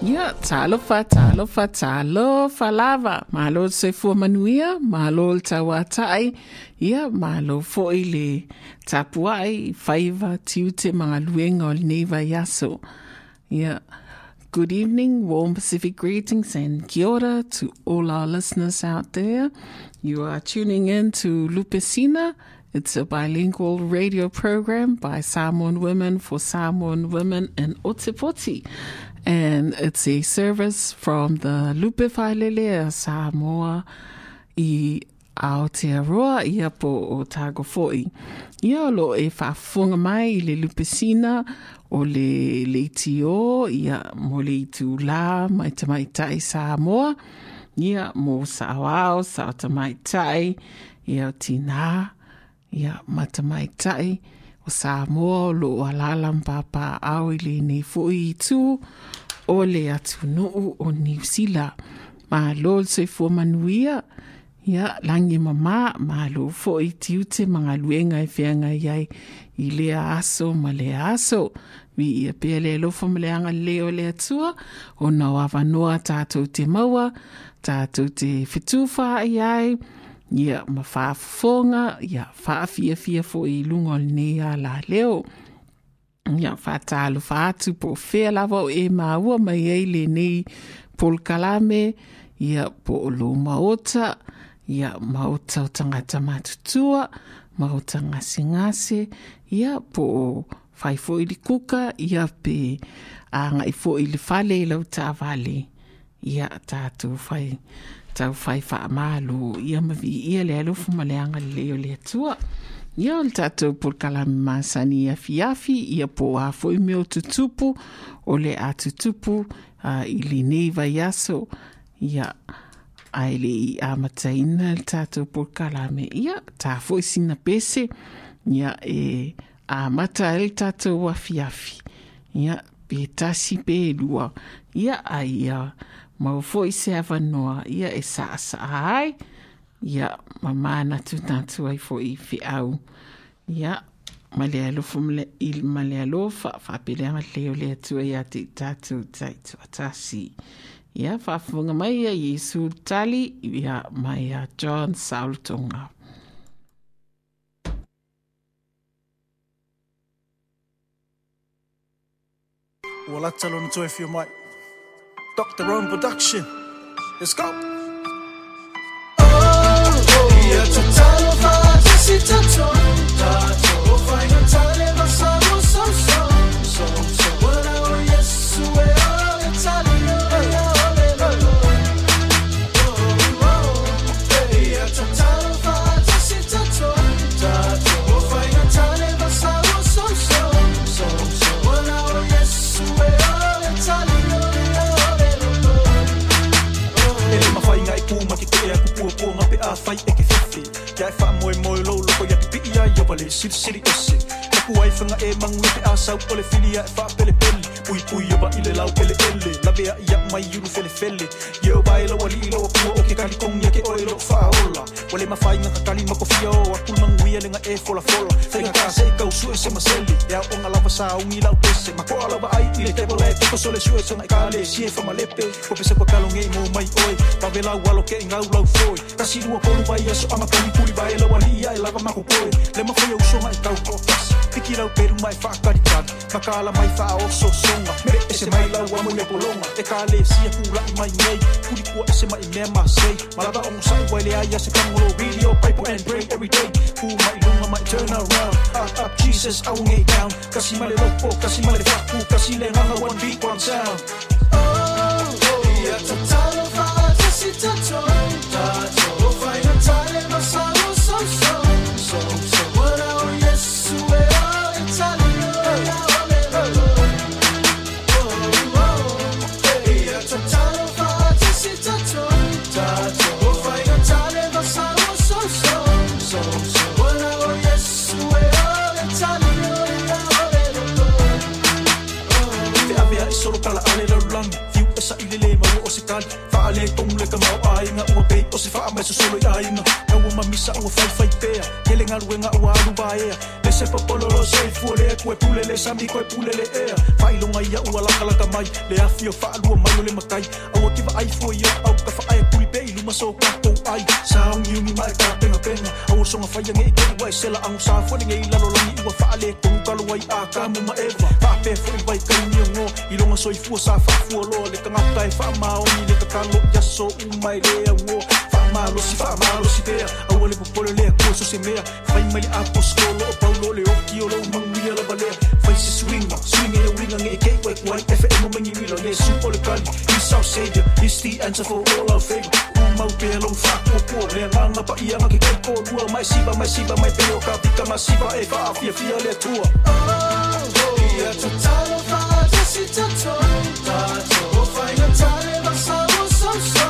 the Air. talofa talofa talofa lava malo le soifua manuia malo le tauataʻi ia malo foʻi le tapuaʻi i faiva tiute magaluega o lenei vaiaso ia Good evening, warm Pacific greetings and kia ora to all our listeners out there. You are tuning in to Lupe Sina. It's a bilingual radio program by Samoan women for Samoan women in Otepoti and it's a service from the Lupe Failele Samoa i Aotearoa ia po o Tago Foi. Ia lo e whaafunga mai i le lupesina o le leitio ia mo le itu la mai te mai tai Samoa. Ia mo Sawao, Sao te mai tai, ia o Tina, ia mata mai tai o Samoa lo o alala mpapa au nei fui i tū o le atu nuu o New. Ma lo se fu manuia ia langi mama ma lo fo i tiute mga luenga e whianga iai i le aso ma le aso. Vi ia pia le lofo ma le anga leo le atua o na tātou te maua, tātou te whituwha iai, ia ia ma faafofoga ia faafiafia foʻi i luga o lenei ala leo. Ia faatalofa atu po o fea lava o e maua mai ai lenei polkalame. Ia po o lou maota. Ia maota o tagata matutua maota gasegase ia po o fai foʻi likuka ia pe agai foʻi le fale i lau tavale ia tātou fai tau fai wha amalu ia mavi ia le alufu ma le anga le leo le atua. Ia o le tātou por masani ia fiafi ia po a foi meo tutupu o le a tutupu uh, i nei vai aso ia ai le i amataina le tātou por kalame ia tā foi sina pese. Ia e a mata el tātou a fiafi. Ia pe tasi pe lua. Ia ai ia mau foi se avanoa ia e sa sa ai. Ia mamana tu tatu ai foi fi au. Ia ma le alofa ma le il ma le alofa faapeleaga leo le atua ia te tatou taitu atasi ia faafofoga mai ia iesu tali ia ma ia john saulotoga Ua lata lona toe fio mai. Dr. Rome Production. Let's go. Ia tager fejl, ikke fiffi Jeg er far mor i mål, lå, lukker, jeg de bier, jeg jobber lidt, sit city, udsigt ese. Whanga e mangu e pe a sau o le whilia e wha pele pele. Pui pui opa i le lau ele ele. Lawe a ia mai yuru fele fele. Ia o bae lawa li lawa pua o ke kali kongi a ke oe lo wha ola. Wale mawhainga ka kali mako fia o a kul mangu ia lenga e fola fola. Whainga ka se i kau su e se maseli. E a onga lava sa ungi lau pese. Mako a lawa ai i le te bola e peko sole su e tanga i kale. Sie wha lepe. Ko pese kwa kalonge i mo mai oe. Pawe lau walo ke ngau lau foi. Kasi rua polu vai aso ama poli puli vai lau ali ai lava mako koe. Le mawhai au songa i kau kotas. Piki lau peru mai wha kari kari. Makala mai wha o so songa. Me e se mai lau amu le polonga. E ka le sia kura i mai nei. Kuri kua e se mai mea ma sei. Malava o musai wai le ai ase kangolo video. Pipe and pray every day. Ku mai lunga mai turn around. Up up Jesus I will get down. Kasi male lopo, kasi male faku. Kasi le nganga one beat one sound. Ia tatalo fa Fa ale tong le ka mau ainga Ua pei o se faa mai so solo i ainga Kau o mamisa ua fai fai pea Kele ngaru e nga ua ba ea Le se papolo lo se i fua le Kue pule le sami koe pule le ea. Fai longa ia ua laka laka mai Le afi o faa lua mai le makai. Aua kiva ai fua i o au ka faa e puli pe i luma so kakou ai. Saungi umi mai ka penga penga Aua songa fai ange i kei wai sela Angu sa fua nge i lalo langi ua faa le Kongu kalu wai a ka mu ma eva Faa pe fua i vai ni o ngo I longa so i fua sa faa fua lo Le ka ngata e faa maoni Le ka kalo ia so umai le a wo Faa malo si faa malo si pea Aua le popole le a kua so se mea Fai mai le a poskolo o paulo le oki o lo manguia la balea Fai se swinga, swinga e winga nge e kei wai kwai Efe e mamengi wila le su o le kali He's our savior, he's the answer for all our favor Umau pe lo fa kua kua Le langa pa ia maki kei ko Rua mai siba, mai siba, mai peo ka Vika ma siba e faa fia fia le tua Ia tatalo fa tasi tato Tato Whainga tale masaro so so So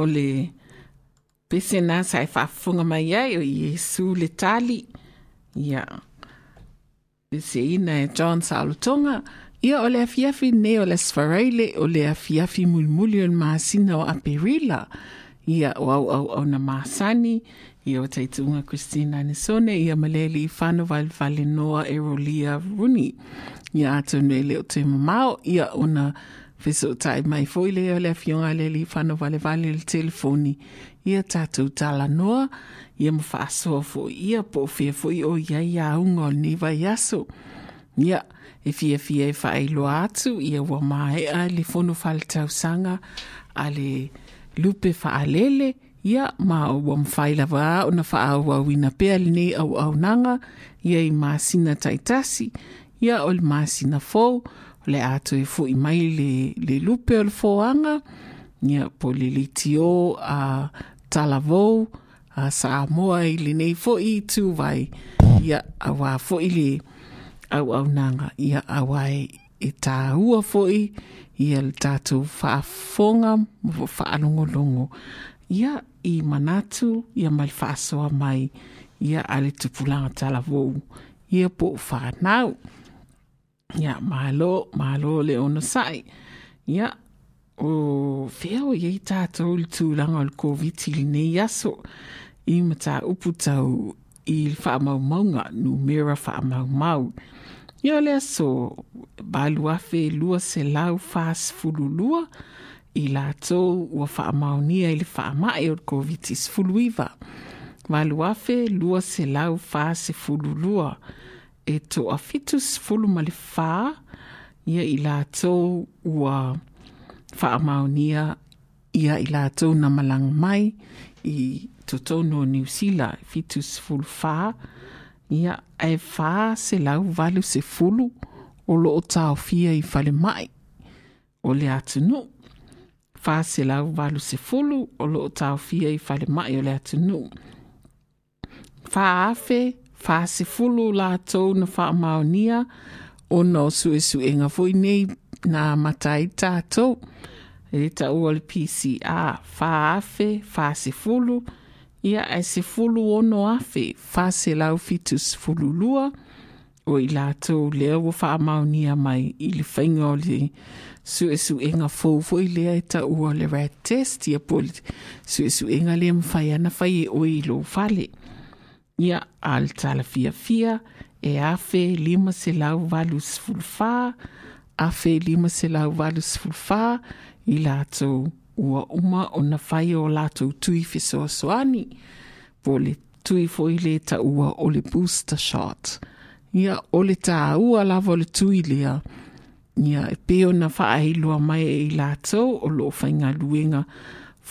o le pese nā sai whaafunga mai ai o Iesu le tali. Ia, pese ina e John Saulotonga. ia o le afiafi ne o le sfaraile o le afiafi mulimuli o le masina o aperila. Ia o au au au na masani ia o taitunga christina nisone ia ma le alii fanovalevale noa e rolia runi. Ia ato e o te mamao ia ona fesootaʻi mai foʻi lea o le afioga a le vale fanovalevale le telefoni. Ia tatou talanoa ia ma faasoa foʻi ia po o fea foʻi o iai auga o lenei vaiaso ia yeah e fiafia e faailoa atu ia ua a le fono faletausaga a le lupe faalele ia ma ua mafai lava ona faaauauina pea lenei auaunaga ia i masina taitasi ia o le masina fou o le a toe i mai le, le lupe o le foaga ia po le litio a talavou a saamoa i lenei i tu vai ia auā foʻi le au au nanga, ia awai wai e tā ua fo ia le tātou whaafonga, mo whaalongolongo, ia i manatu, ia mai whaasoa mai, ia ale tupulanga talavou, ia po whanau. Ia, malo, malo le ona sai. Ia, o feo i tātou le tūlanga o le COVID i le nei aso. I mata upu tau i faamaumauga numera faamaumau ia le aso baluafe lua selau lua, i latou ua faamaonia i le faamaʻe o le koviti sefuluiva valuafe lua selau fasefululua e toʻafitu sefulu ma le fā ia i latou ua faamaonia ia i latou na malaga mai i totonu o niusila fitus fitu sefulu fā ia ae fā selau valu sefulu o loo taofia i falemaʻi o le atunuu faselau valu sefulu o loo taofia i falemaʻi o le atunuu fulu. La latou na faamaonia ona o suʻesuʻega foi nei na matai tato. E taʻua o le pcr faafe fasefulu ia e se fulu o no afe, whā se lau fitus fulu lua, o i lātou lea ua wha maonia mai i le whainga o le su e su inga fōu fo i lea e ta ua le rat test, ia po le su e su inga le mwhai ana whai e o i lo fale. Ia e afe lima se lau valu sfulfa, afe lima se lau valu sfulfa i lātou ua uma ona fai o latou tui fesoasoani po le tui foi le taʻua o le booster shot. Ia o le tāua lava o le tui lea. Ia e pē ona faailoa mai e i latou o loo faigaluega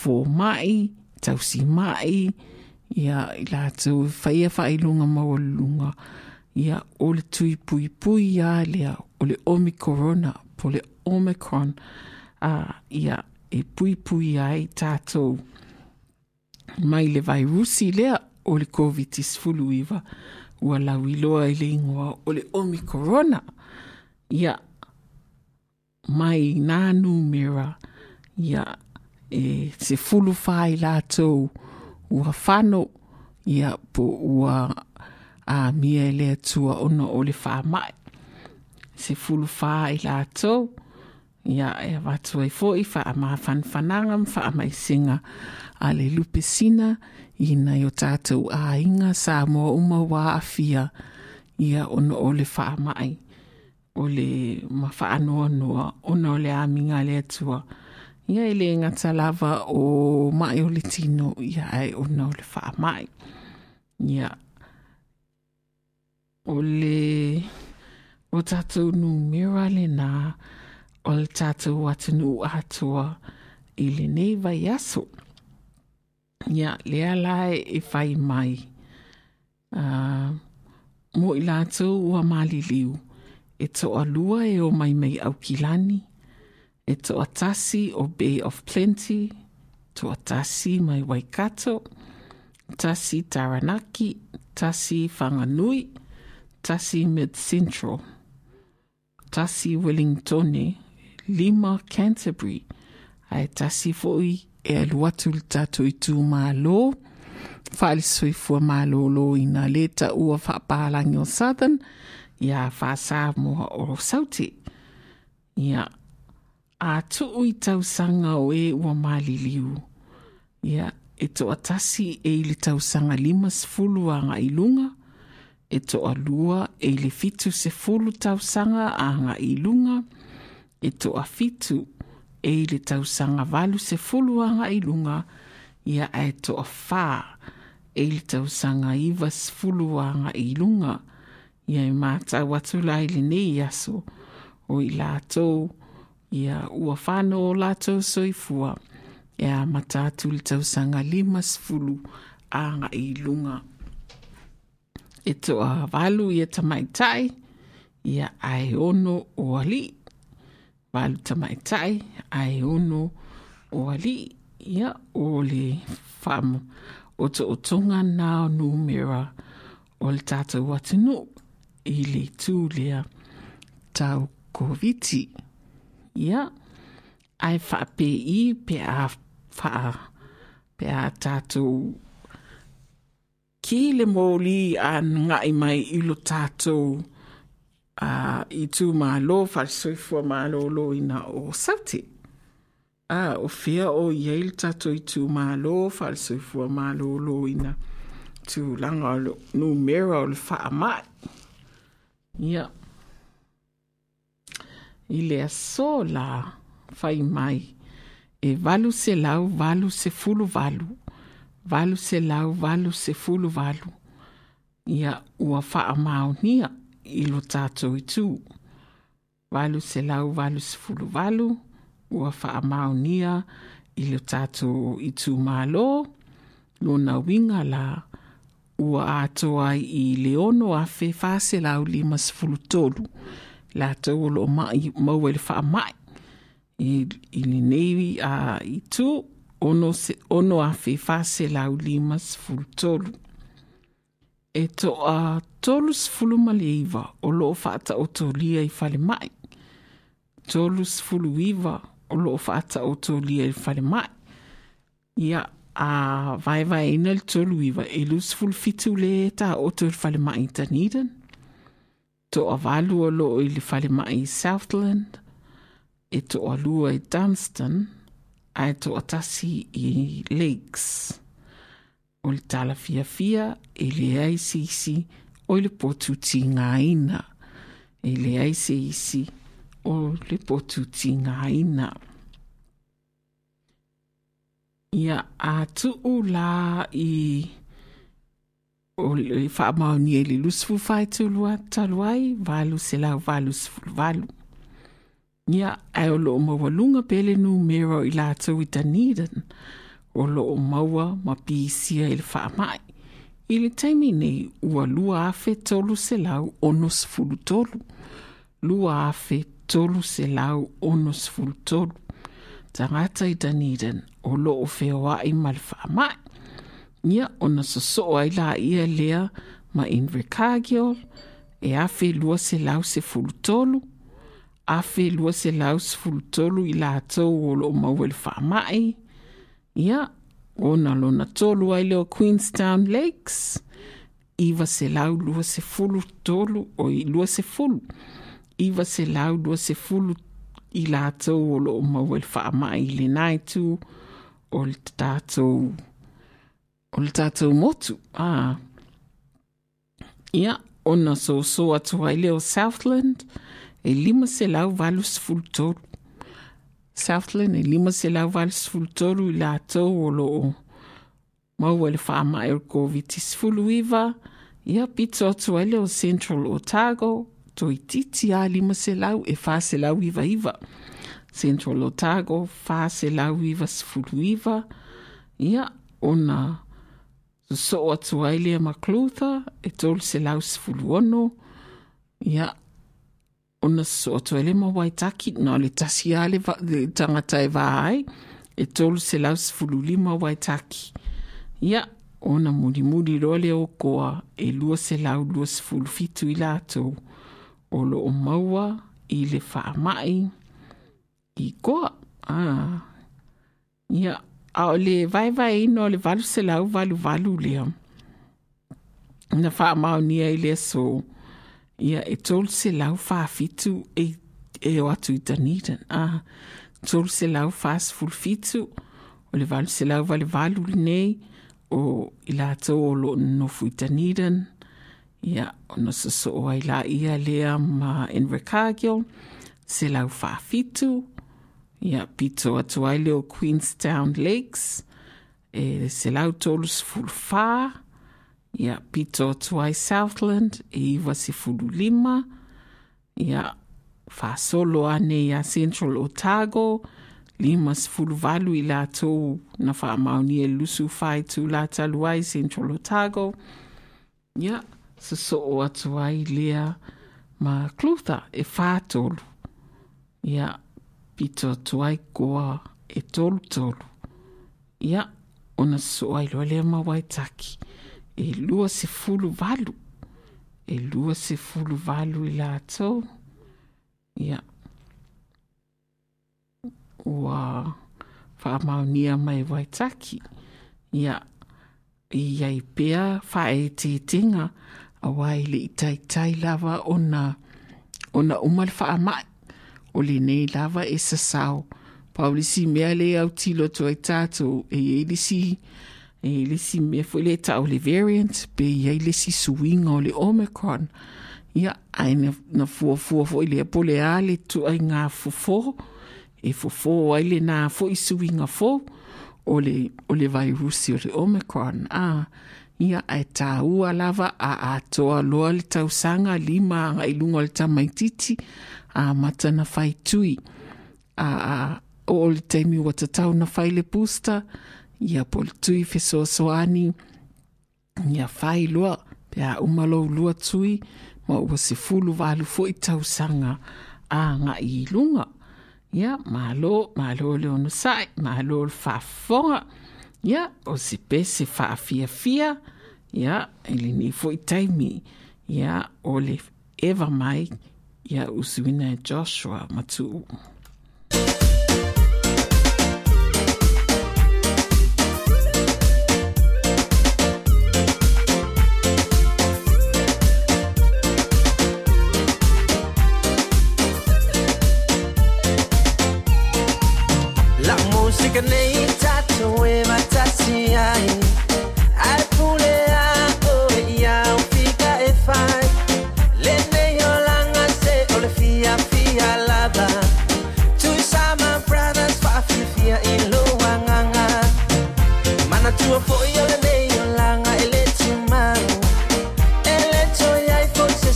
fomaʻi tausimaʻi ia i latou e faia faailoga maua luga ia o le tui puipui ia lea o le omicorona po le omicron. A uh, ia e pui pui ai tātou. Mai le vai rusi lea o le COVID-19 iwa. Ua lau iloa i le ingoa o le Omicron. Ia mai nā numera ia e se fulu fai lātou. Ua whano ia po ua a mia e lea tua ona o le whamai. Se fulu fai lātou. ia e watu ai fo i wha ama whanwhananga wha i singa a le lupe sina i o tātou a ah, inga sa mo uma wā awhia ia ono o le wha mai o le ma wha anoa noa ono o le aminga le atua. Ia i le ngata lava o mai o le tino. Ia ai ono o le wha mai ia o le o tātou nu mera le nā o le tātou atunu atua i le nei vai aso. Ia, lea lae e whai mai. Uh, mo i lātou ua mali liu. E to a lua e o mai mai au kilani. E to a tasi o Bay of Plenty. To a tasi mai Waikato. Tasi Taranaki. Tasi Whanganui. Tasi Mid Central. Tasi Wellingtone. lima Canterbury. Ae tasi foʻi e alu atu i le tatou itu mālō faalesoifua malōlō ina lē taʻua faapalagi o southern. Ia fasā moa o saute ia atuu i tausaga o ē ua maliliu. Ia e toʻatasi e i le tausaga lima sefulu agailuga e toʻalua e i le fitu sefulu tausaga agailuga e to a fitu e le tau sanga valu se fuluanga i lunga ia e to a e le tau sanga iwa se fuluanga i lunga. Ia e mātau watu la le nei aso o i latou ia ua whāno o latou soifua. Ia matatu le tau sanga lima se fulu anga i lunga. E to a valu ia tamaitai ia ae ono o alii Valu tamaitai ai ono o ali. Ia o le whamu o to o tonga nao numera o le tātou watinu i le tū lea tau koviti. Ia, ai whape i pe a wha pe a tātou ki le mōli a ngai mai i lo tātou uh, i tū mālo, whalsoifua mālo lo ina o sauti. A, o fia o iei tātou i tū mālo, whalsoifua mālo lo ina tū langa o lo nu mera o le wha mai. Ia. I le aso la whai mai. E valu se lau, valu se fulu valu. Valu se lau, valu se fulu valu. Ia ua wha mao nia i lo tatou itu valu selau valu sefulu valu. Ua faamaonia i lo tatou itu lo lona uiga la ua atoa i leono afe faselau lima sefulu tolu. Latou o loo maʻi maua i le faamaʻi i, i lenei a itu ono, se, ono afe faselau lima sefulu tolu. E toa tolu sefulu o lo whaata o to lia i fale mai. Tolu sefulu iva o lo whaata o to i fale mai. Ia a vai vai ina le tolu iwa e lus ful fitu le ta o to le fale mai Dunedin. To a valu o lo i le fale mai Southland. E to a lua i Dunstan. A e to a tasi i Lakes. O le e le o le potu ti ngā ina. E le ICC o le potu ti ngā ina. ia a tuu la i o le whaamaoni e le lusifu whai tulua talu ai, valu se lau valu sifulu valu. Ia ai o lo mawalunga pele nu mero i la tau i Dunedin, o lo maua ma pisia i le whaamai. I le taimi nei ua lua afe tolu se lau ono sifulu tolu. Lua afe tolu se lau ono sifulu tolu. Tangata i Dunedin o lo o whea i ma le whaamai. Ia o na soso ai la ia lea ma Invercargill e awhi lua se lau se fulutolu. Awhi lua se lau se fulutolu i la tau o lo maua le whaamai. Ia o na lo na tolu ai leo Queenstown Lakes. iva se lau lua se fulu tolu o i lua se fulu. Iwa se lau lua se fulu i la tau o lo maua le whaamai le nai tu o le tātou o le tātou motu. Ah. Ia, ona so so atu ai leo Southland, e lima se lau valu sifulu tolu. Southland e lima se lau valu sifulu tolu i o lo o mau ele whaama e o COVID sifulu iwa, ia pito atu ai leo Central Otago, toi titi a lima se lau e fa se lau iwa iwa. Central Otago, fa se lau iwa sifuru iwa. Ia, ona so atu aile ma Clutha, e tolu se lau sifuru ono. Ia, ona soato ele ma waitaki no le tasi va le, le tagata e vaai e tol se lau sefululima waitaki. Ya ona mulimuli loa le okoa e lua se lau lua sefulufitu i latou o loo maua i le faamaʻi i koa ah. ya a le vaevaeina o le valu selau valuvalu lea. Mau faamaonia i le so Ia, e tolu se lau e, e o atu i Dunedin. a Tolu se lau o le valu se lau valu valu o i latou o loo nonofu i Dunedin. Ia, ona sosoo ai la ia lea ma Invercargill, se lau whaafitu, ia pito atu ai leo Queenstown Lakes, e se lau tolus full wha, ia pitoatuai southland e iwasifululima ia faasolo ane ia central otago. Lima sifuluvalu i latou na faamaonia i lusu faetu latalu ai central otago. Ia sosoo atu ai lea ma clutha e faatolu ia pito atu ai koa e tolutolu ia ona sosoo ai loa lea ma waitaki. e lua se fulu valu. E lua se fulu valu i la tau. Ia. Ua wha maunia mai waitaki. Ia. Ia i pia wha e te tinga. A wai li itai tai lava ona ona umal wha amai. O li nei lava e sasau. Paulisi mea le au tilo tuai tatou e elisi. Paulisi le au tilo e. e lisi mea fo le ta o le variant pe e lisi suinga o le omicron ia ai na, na fua fua fo le tu ai ngā fufo e fufo ai le nā fo i suinga fo o le, o le virusi o le omicron ah ia e tā ua lava a a toa loa le tausanga lima nga ilunga le tamaititi a matana whai tui. A a o le taimi wa tatau na whai le booster ia po le tui fesoa soani. Ia whai loa pe a umalo lua tui ma ua se fulu valu fo i tausanga a nga ilunga ia malo malo le ono sai malo le whafonga ia o se pese whaafia fia ia ele ni foi taimi. Ia o le eva mai ia usuina Joshua matu.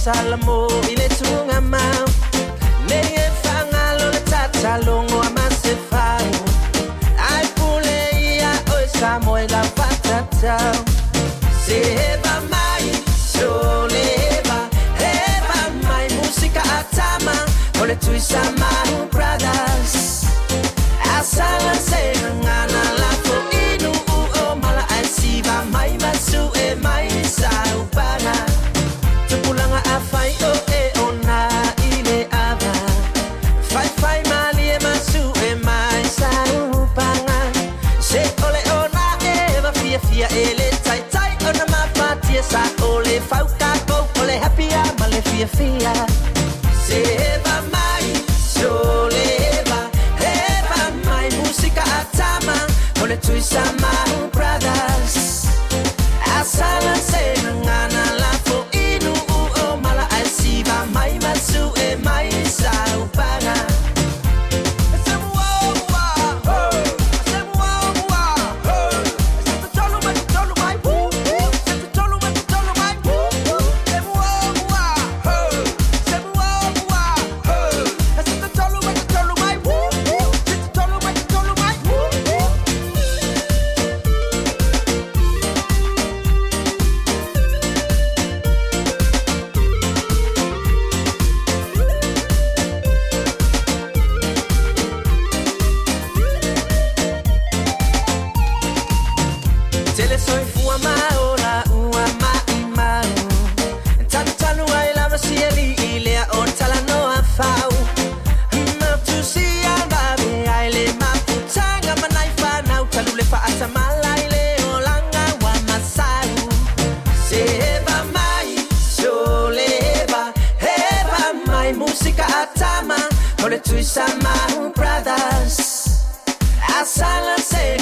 Salmo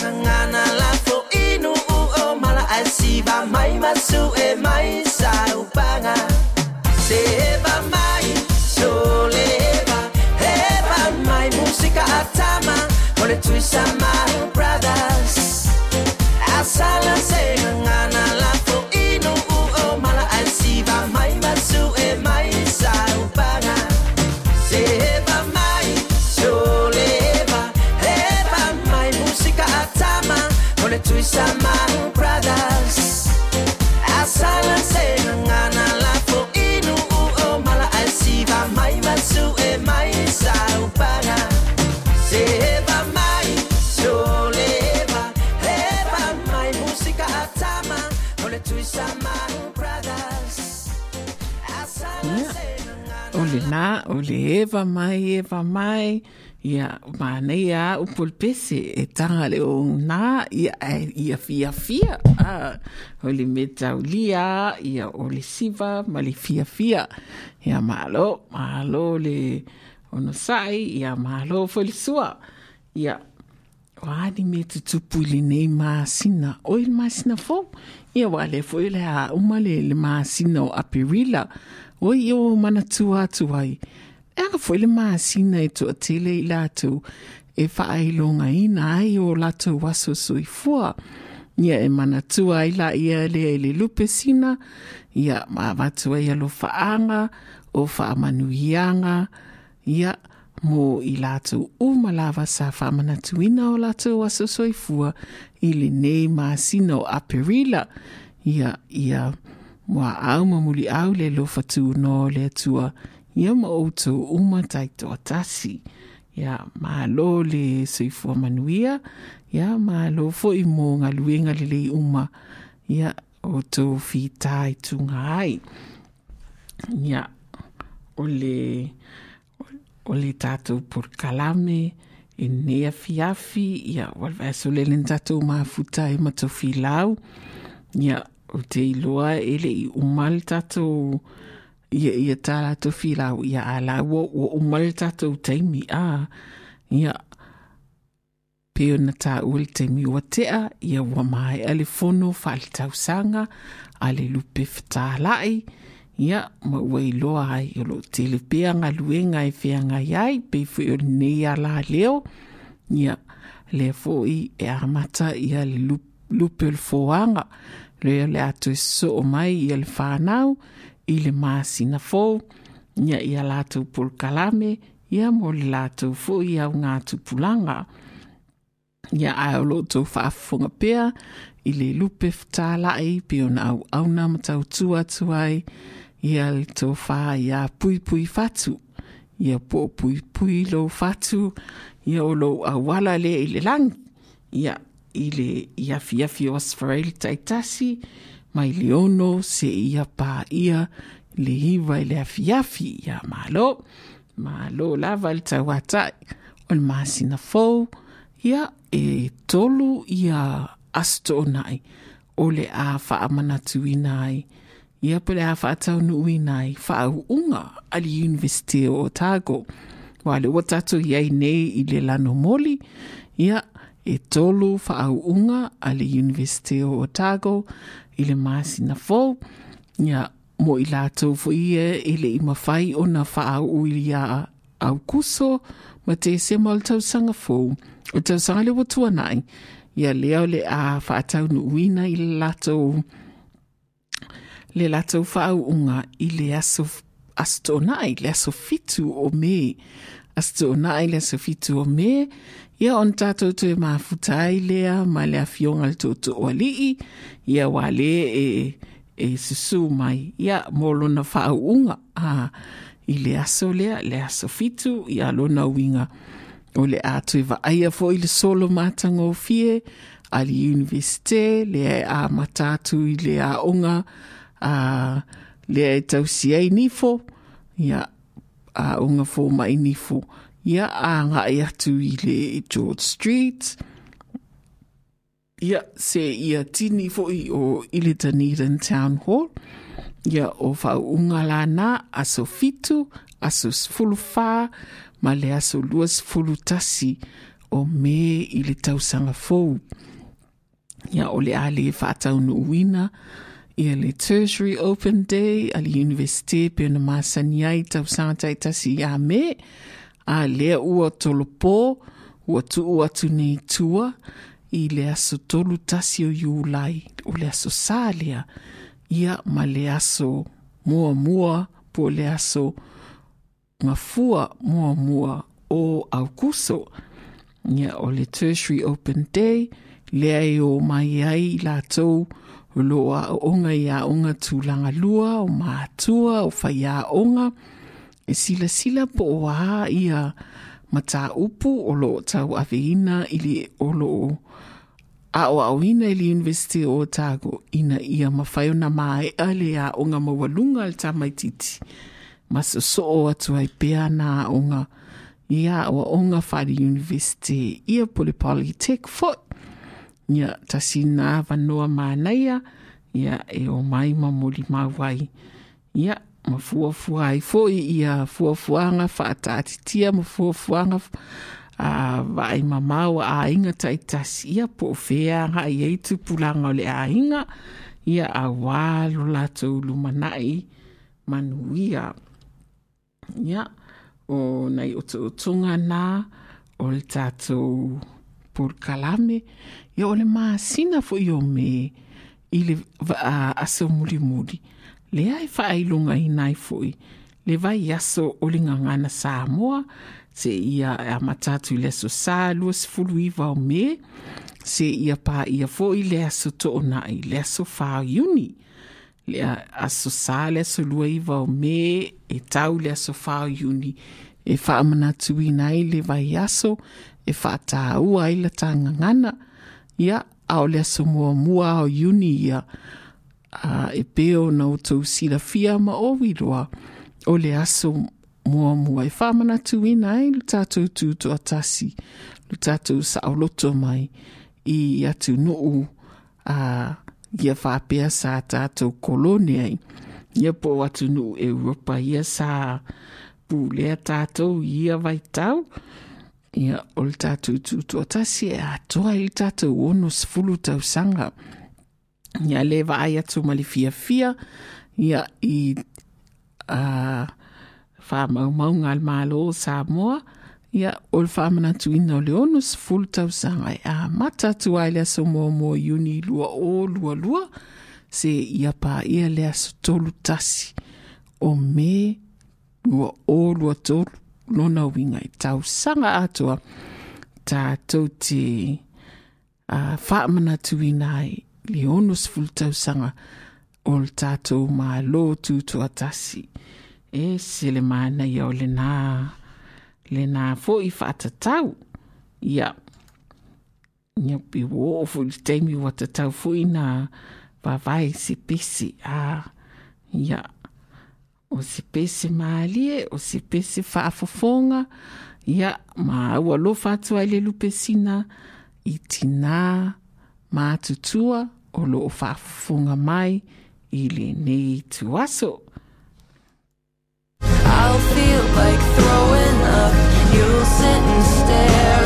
se ngana la fo inu u o mala asiba mai masu e mai eva mai eva mai ia manei e e, a upolpese e taga le ounā ia ia fiafia a o le taulia ia o le siva ma le fia. Ia malo malo le onosaʻi ia malo foli sua. Ia waani me tutupu i lenei masina oi le masina fou ia wale foi le a umale le masina o aperila oi ia o manatua atu ai Eka foi le maasina e tua i lātou e wha ai longa ina ai o latu waso sui fua. Ia e mana tua ai la ia lea i le lupe sina, ia ma watua ia lo whaanga o wha manuianga, ia mo i lātou umalawa sa wha mana tuina o latu waso sui fua i le nei o aperila. Ia, ia, mua au mamuli au le lofatu no le tua. ia maoutou uma taitoatasi ia malo le soifua manuia ia malo foʻi mo galuega lelei uma. Ia outou fitā i tuga ai. Ia o le o le tatou porokalame e nei afiafi ia ua le vaeasolele na tatou mafuta e mataufilau ia o te iloa e leʻi uma le tatou ia ia tā rātou filau ia ala wo o ua umare tātou teimi a ia peo na tā uri teimi ua tea ia ua mai ale fono whaali tau sanga ale lupe whitā lai ia ma ua iloa ai lo tele peanga luenga e whianga iai pei fwe o nei a la leo ia le i e amata ia lupe o le fwoanga le le atu e so o mai ia le whanau ia i le māsina fo ia ia lātou pol kalame ia mo le lātou fo i au ngā tupulanga ia ai o loto whaafunga pea i le lupe whtālai pe o na au au na matau tua ia le tō whā ia pui pui fatu ia po pui pui lo fatu ia o lo awala le i le langi ia i le ia fiafi o asfarel taitasi mai le ono se ia pā le iva i le afiafi ia malo malo lava le tauatai o le masina fou ia e tolu ia aso nai o le a faamanatuina ai ia po le a faataunuuina ai faauʻuga a le universite o Otago ua le ua tatou iai nei i le lano moli ia e tolu whaau unga a le University o Otago i le masina fou ia mo i lātou fo ia i le ima whai o na whaau ui ia au kuso ma te se mo le tausanga fou o tausanga le watua nai ia leo le a whaataunuina i le lātou le latou whaauunga i le aso astonai, le aso fitu o me. Astonai le aso fitu o me. Ia on tātou tu e mafutai lea, ma le awhionga le tōtu o alii. Ia wale e, e susu mai. Ia molona whaauunga. Ah, I le aso lea, le aso fitu, ia lona winga. O le atu e aia fo i le solo matanga o fie, a le universite, le a matatu i le a a le e tausi ai nifo ia a unga fo mai nifo ia a nga i atu i le George Street. Ia se ia tini fo i o ile Dunedin Town Hall. Ia o whau unga la na aso fitu aso fulu wha ma le aso lua sefulu tasi o me i le tausaga fou. Ia o le a le faataunuuina ia le tertiary open day a universite pe ona masani ai iā me a lea ua tolopō ua tuu atu nei tua i le aso tolu tasi o iulai o le aso sa lea. Ia ma le aso muamua po le aso ngafua muamua o aukuso. Ia o le tertiary open day lea e o mai ai latou o lo a onga i a onga tūlanga lua o mātua o whai a onga e sila sila po o a ia mata upu o lo tau aveina ili o lo a o au ina ili University o Otago ina ia mawhaio na mai ale a onga mawalunga al tamaititi maso so o atu ai pea na onga ia o onga whari University. Ia pole Polytech foot ia tasina vanoa manaia ia e o mai mamoli mawai ia ma fuafua ai foʻi ia fuafuaga faataatitia ma fuafuaga a vaai mamau aiga taʻitasi ia po o fea gaʻi ai tupulaga o le aiga ia auā lo latou lumanaʻi manuia. Ia o nai otootoga na o le tatou polokalame ia o le masina foʻi o me i le aso mulimuli. lea e faailoga ina ai foʻi le vai aso o le gagana samoa se ia a matatu i le aso sa lua sefulu iva o me se ia paia foʻi le aso toonaʻi le aso faaiuni le aso sa le aso lua iva o me e tau le aso faaiuni e faamanatuina ai le vai aso e faatāua ai le tagagana ia a o le aso muamua o iuni ia a e peo na o tau sila fia ma o wiroa. O le aso mua mua. E whamana tu ina e lu tātou tu to atasi lu tātou sa loto mai i atu nuu a ia whapea sa tātou kolone ai. Ia po atu nuu Europa ia sa pulea tātou ia vai tau ia o le tātou tu to atasi e atoa i tātou ono sefulu tau sanga. ia lē vaai atu ma le fiafia ia i uh, faamaumauga a le malo samoa ia o le faamanatuina o le ono sefulu tausaga e amata atu ai le aso moamoa iuni lua o lualua se ia paia le aso tolu tasi. O me lua o lua tolu lona winga i tausaga atoa tatou te uh, faamanatuina ai le ono o le tatou mālō tutuatasi e sele manaia o lenā lenā foʻi faatatau ia. Ia piuō foʻi le taimi ua tatau foʻi na vavae sepese a ia. O se pese malie o se pese faafofoga ia ma ua lofa atu ai le lupesina i tinā matutua o loo faafofoga mai i lenei tuaso I'll feel like throwing up. You'll sit and stare.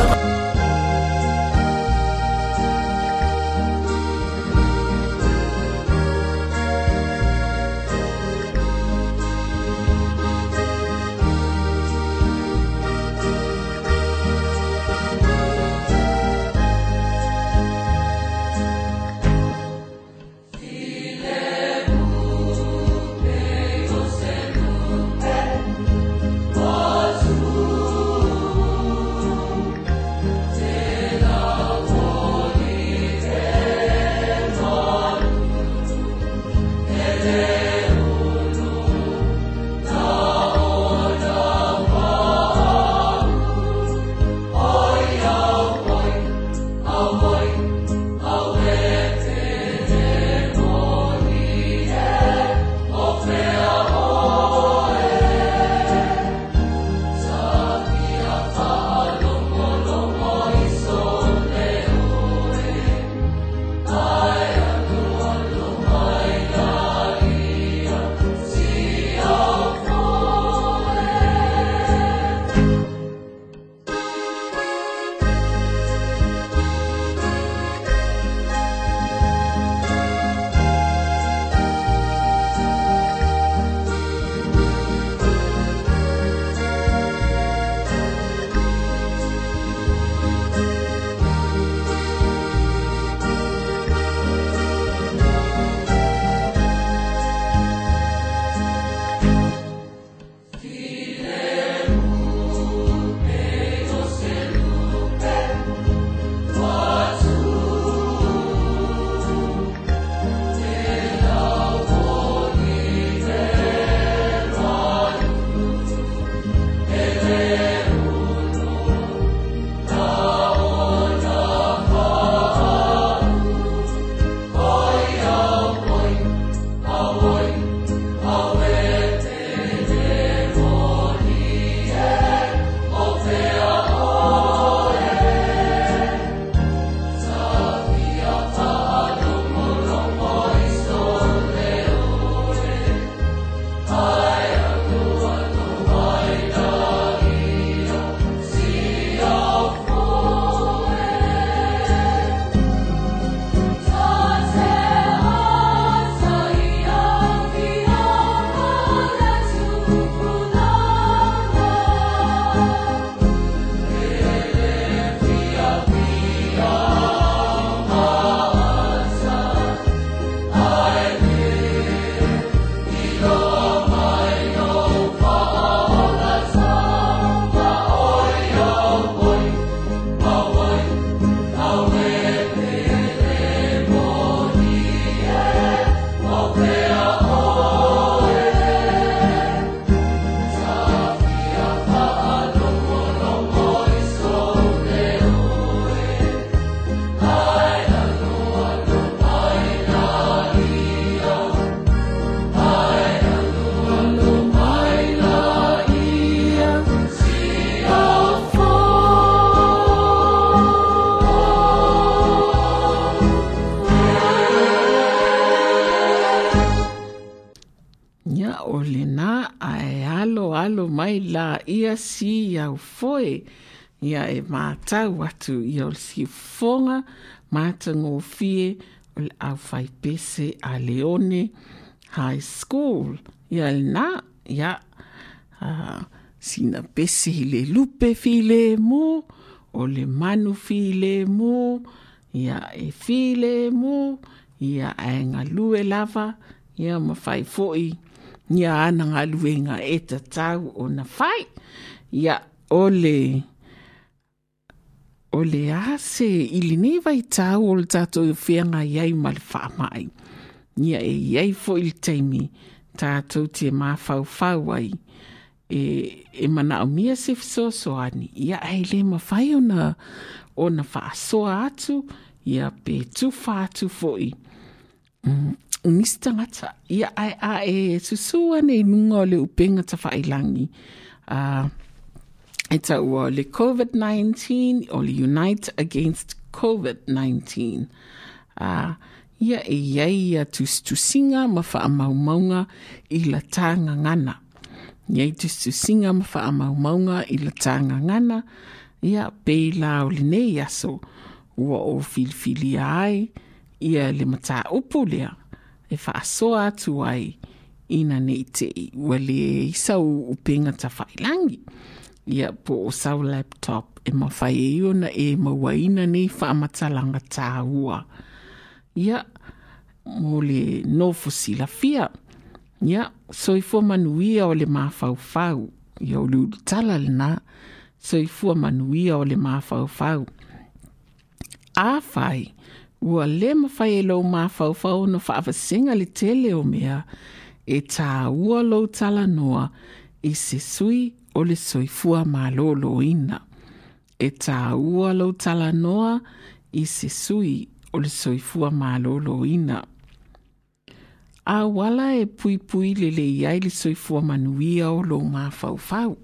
Ia si au foe ia e mātau atu i o si fonga mātango fie o le au pese a Leone High School. Ia le nā, ia uh, sina pese i le lupe fi le mo, o le manu fi le mo, ia e fi le mo, ia lava, ia ma fai foi, ia ana ngā lue e tau o na fai, ia ole, ole o le ase i vai tau o le tātou i whianga iai ma le whaamai. Nia e iai fo i le teimi tātou te mawhau ai. E, e mana o mia se fiso soani. Ia ai le mawhai o na, o na whaasoa atu, ia pe tu whaatu fo fo'i. Mm, Nisi tangata, ia ai a e susua nei nunga o le upenga ta whailangi. Uh, e tau o le COVID-19 o le Unite Against COVID-19. Uh, ia e iai a tustusinga ma whaamaumaunga i la tanga ngana. Ia i tustusinga ma whaamaumaunga i la tanga ngana. Ia pe la o le aso ua o filifili ai ia le mataupu lea. E faasoa atu ai ina nei tei ua le isau upega tafaailangi ia po o sau laptop e mafai ai e ona e mauaina nei faamatalaga tāua. Ia mo le nofo silafia ia soifua manuia o le mafaufau. Ia o le ulutala lenā soifua manuia o le mafaufau. Afai Ua le mawhai e lau mafaufau na whaawasenga le tele o mea e tā ua lau tala noa i se sui o le soifua malolo ina. E tā ua lau tala noa i se sui o le soifua malolo ina. A wala e pui pui le le iai le soifua manuia o lo mafaufau.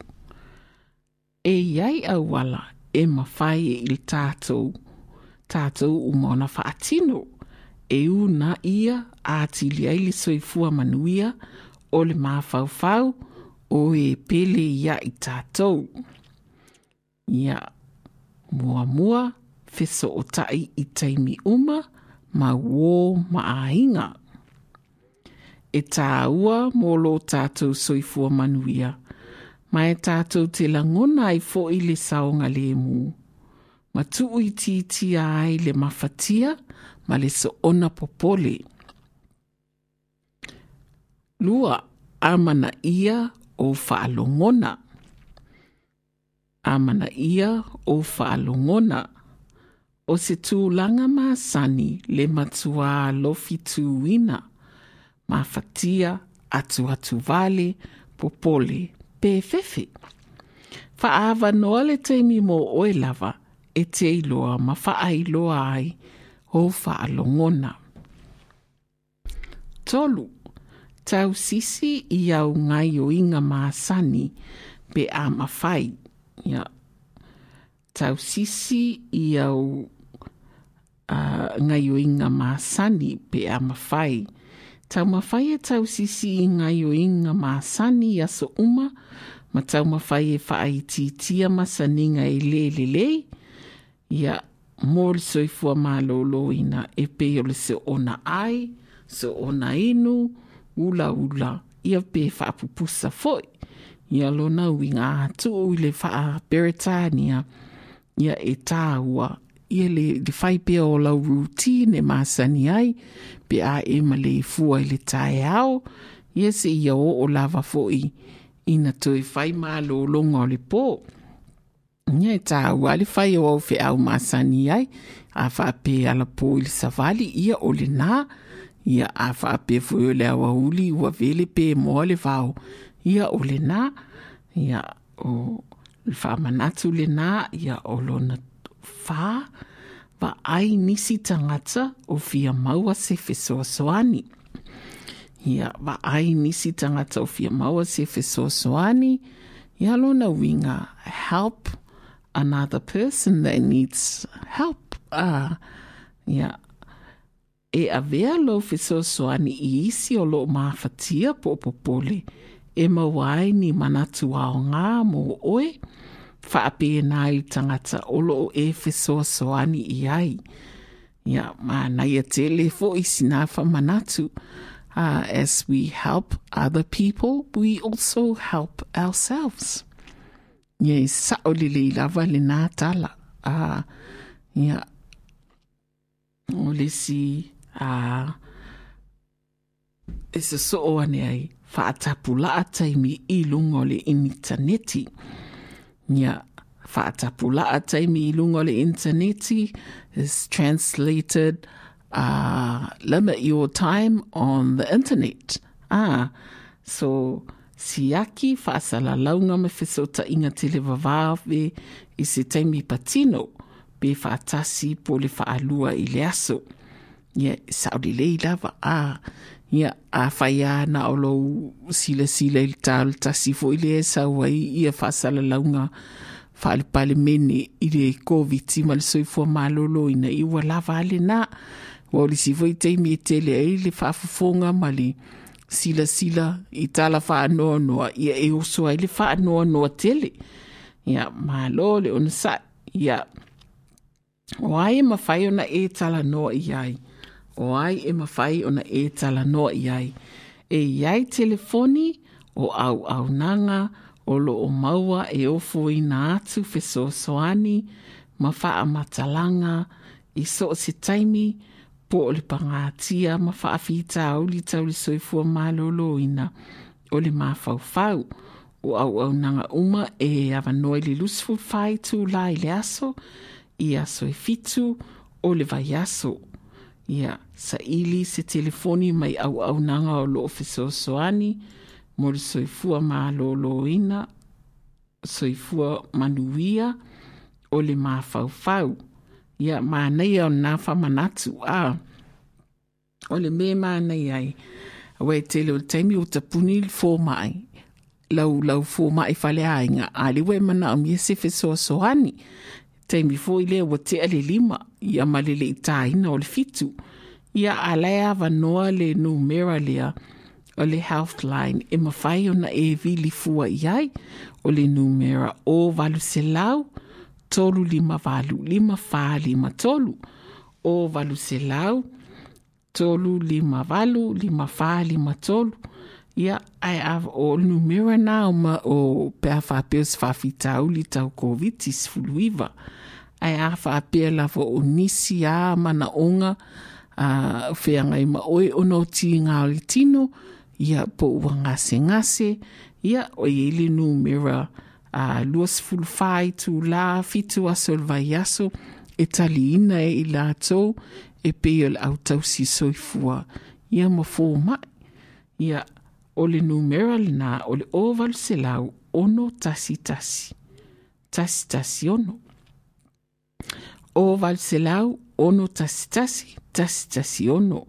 E iai a wala e mawhai e il tātou, tātou umona whaatino. E una ia a tili ai le soifua manuia o le mafaufau o e pele ia i tātou. Ia mua mua, feso o tai i taimi uma, ma wō maainga. E tā ua mō lo tātou soifua manuia, ma e tātou te langona i fo i le saonga le mu. Ma tuu i ti ti ai le mafatia, ma le soona popole. Lua, amana ia o whaalongona. Amana ia o whaalongona. O se tūlanga masani le matua lofi tūina. Mafatia atu vale popole pefefe. fefe. Whaawa noa le teimi mo oe lava e te iloa ma faa iloa ai ho faa longona. Tolu, tau sisi i au ngai o inga maasani pe a mawhai. Ia, tau sisi i au uh, ngai o inga maasani pe a mawhai. Tau mawhai e tau sisi i ngai o inga maasani i aso uma, ma tau mawhai e faaitiitia i titia masaninga i lelelei, le, Ia, mōri soifua mālolo ina e pe o le se ona ai, se ona inu, ula ula ia pe whaapupusa foi. Ia lona winga atu i le wha Beretania ia e tāua ia le, le whai pe o lau rutine māsani ai pe a e ma le fua i le tae au ia se ia o o lava foi ina toi whai mā o le pō. ia e tāua a fai o au feʻau masani ai a faapē alapō i le savali ia o lenā ia a faapē foi o le auauli ua vele pe moa le vao. Ia o lenā ia o le faamanatu lenā ia o lona fā vaai nisi tagata o fia maua se fesoasoani. Ia vaai nisi tagata o fia maua se fesoasoani ia lona uiga help another person that needs help. Uh, ia e a vea lo fiso soani i isi o lo mawhatia po popole e mawai ni manatu ao ngā mō oe, whaape nā i tangata olo o e whesoa soani i ai. Ia, mā nei a tele fo i sina wha manatu. Uh, as we help other people, we also help ourselves. Ia, i saolele i lava le nā tala. Uh, ia, o le si uh, e se so o ane ai whaatapu laa taimi i lunga o le interneti. Ia, whaatapu laa taimi i lunga o le interneti is translated uh, limit your time on the internet. Ah, so siaki faasalalauna me fesotaʻiga tele vavave i se taimi patino pe faatasi po le faalua i le aso ia saʻolelei lava a ah, ia afaiā na o silasila i le tao tasi foʻi lea sau ai ia faasalalauga faalepale i le koviti ma le soifua malōlō ina i ua lava a ua o le sifoʻi taimi e tele ai le faafofoga ma le sila sila i tala whaanoa noa ia e oso ai le whaanoa noa tele. Ia malo le ona sa ia o ai e mawhai ona e tala noa i ai. O ai e mawhai ona e tala noa i ai. E iai telefoni o au au nanga o lo o maua e ofo i na atu fesoasoani ma wha matalanga i so se taimi po o le pagatia ma faafitauli taule soifua malōlōina o le mafaufau o auaunaga uma e avanoa i le lusi fulufai i le aso ia aso e fitu o le vaiaso ia saʻili se telefoni mai auaunaga o loo fesoasoani mo le soifua malōlōina soifua manuia o le mafaufau ia manei o nā whamanatu a o le me manei ai. Awe tele o le taimi o tapuni le fō mai. Lau lau whale ainga a le we mana o mia se soani taimi fō i lea wa te ale lima ia ma le le i tāina o le fitu ia a lea vanoa le numera lea. O le healthline e mawhai ona e vili fua i ai. O le numera o valu se lau tolu lima valu. Lima fa lima tolu o valuselau tolu lima valu lima fa lima tolu ia ae ava o numera na ma o pea faapea se faafitau li tau koviti sefuluiva ae a faapea lava o nisi a manaʻoga a uh, feagai ma oe ona o tigao le tino. Ia po ua gasegase ia o iai le numera Ah, a luas fulfai tu la fitu aso le vai aso e tali ina e i la tau e pe o le au tau si soifua. Ia ma fō mai ia o le numera le na o le lau ono tasi tasi. Tasi tasi ono. Lau ono tasi tasi tasi tasi ono.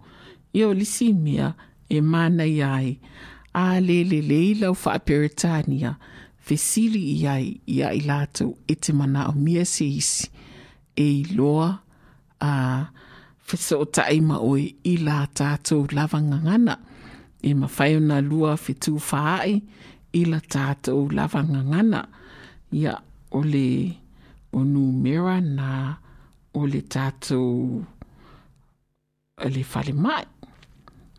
Ia o lisi mea e mana ai a le le le lau wha peritania fesili i ai i ai lātou e te mana o mia se isi e i loa a fesa o tai ma oe i la tātou lava ngangana e ma whai na lua fetu whaai i. La tātou lava ngangana ia o le o numera na o le tātou le whale mai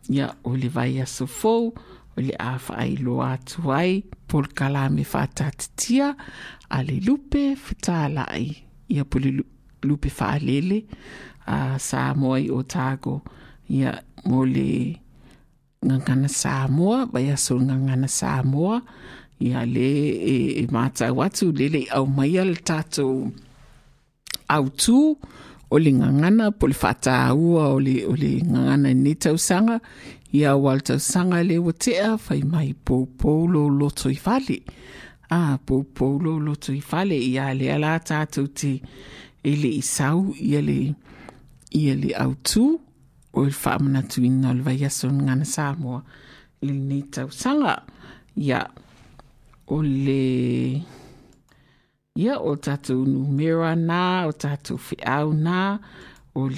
ia o le vai aso fou o le a whaai lo atu ai polkala me faatatitia a le lupe fetalaʻi ia po le lupe faalele a samoa i otago ia mo le gagana samoa baiaso gagana samoa ia le e, e matau atu lele i au le tatou autū o le gagana po le faataua o le o le gagana nei tausaga ia wal tausanga le watea whai mai pou pou lo loto i whale. A pou pou lo loto i whale ia le ala tātou te e isau ia le ia le au tū. O le whaamana tuina o le vai aso ngana Samoa. I le ni tausanga ia o le ia o tatou numera na o tatou whiau na o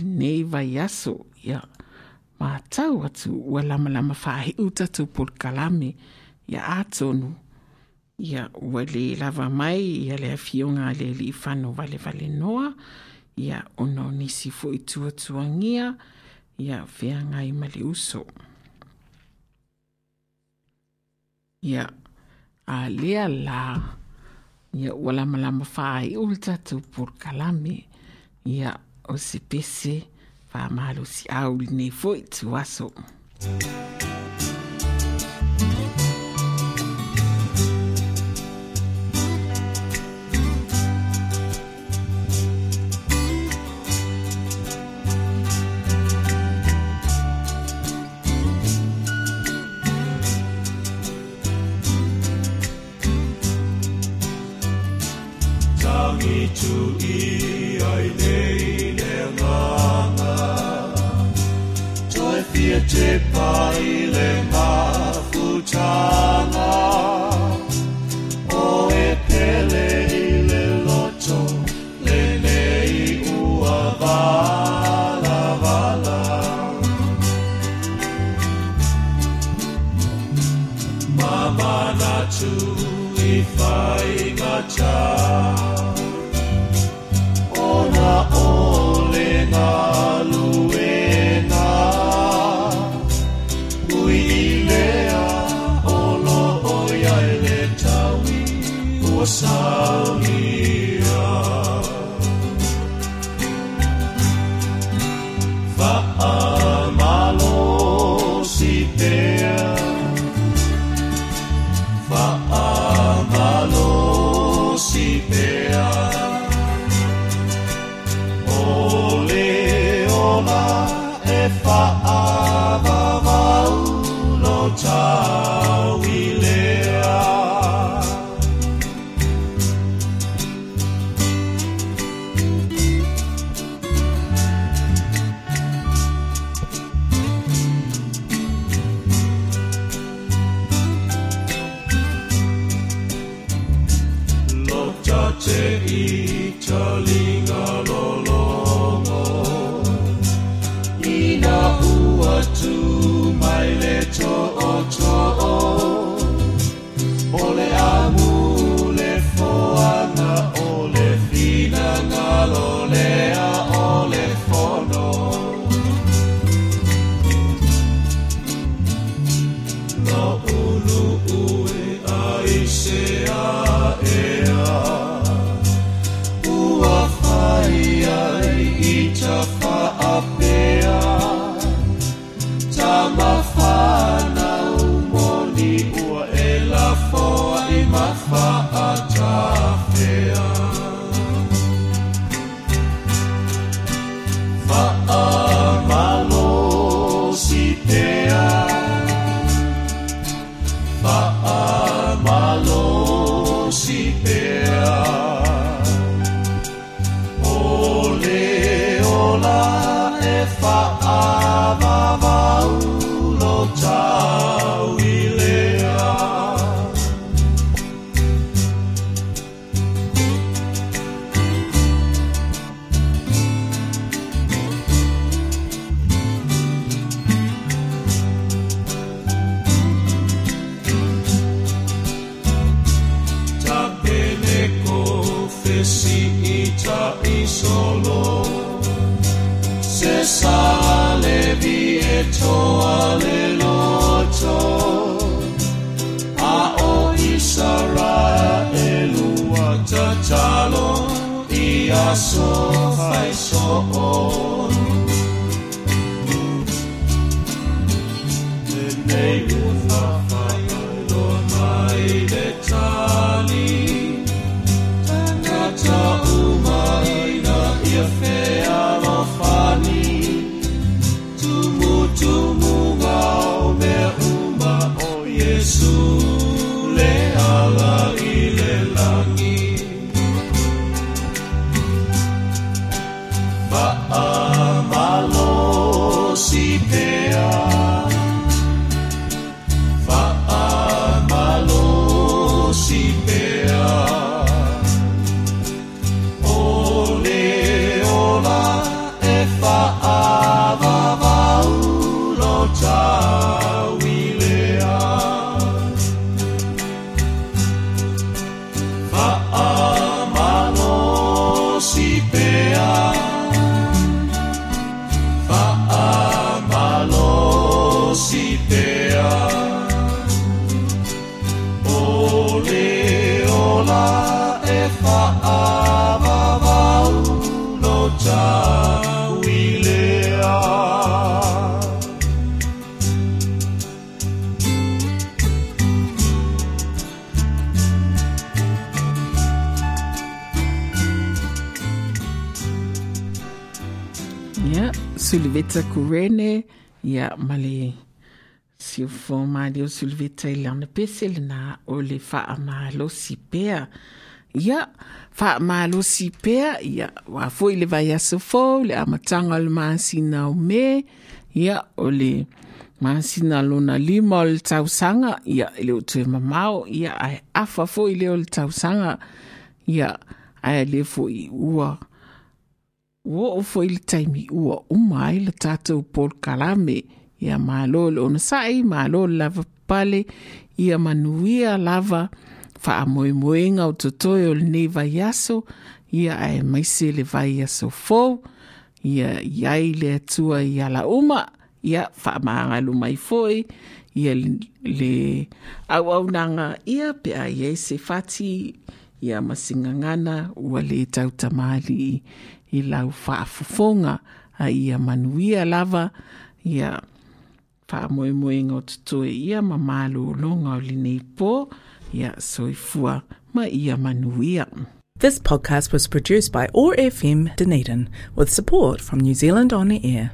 matau atu ua lamalama faahi'u tatou polokalame ia atonu ia ua lē lava mai ia le afioga a le alii fano valevalenoa ia ona o nisi foʻi tuatuagia ia feagai ma le uso. Ia a lea la ia ua lamalama faaiʻu le tatou polokalame ia o se pese. pas mal aussi. Ah, il faut, tu vois ça. paile mafuchama fuck. Sylvetta Kurene ia ma le siofo malio er Sylvetta i launa pese lenā o le faamalosi pea ia faamalosi pea ia ua foʻi le vaiaso fou le amataga o le masina o me ia o le masina lona lima o le tausaga ia i le ou toe mamao ia ae afa foʻi lea o le tausaga ia ae lē foʻi ua. Ua o fo i le taimi ua uma ai le tātou Paul Kalame, ia malo le ona sai, malo le lava pale, ia manuia lava, wha moe moenga o totoi o le nei vai aso, ia ai maise le vai aso fo, ia iai le atua i ala uma, ia wha mai foi, ia le, au au nanga ia pe a se fati, ia masingangana ua le tau tamali i lau whaafofonga a ia manuia lava, ia whaamoe moenga o tutoe ia mamalu o longa o linei po, ia soifua ma ia manuia. This podcast was produced by OAR FM Dunedin with support from New Zealand On Air.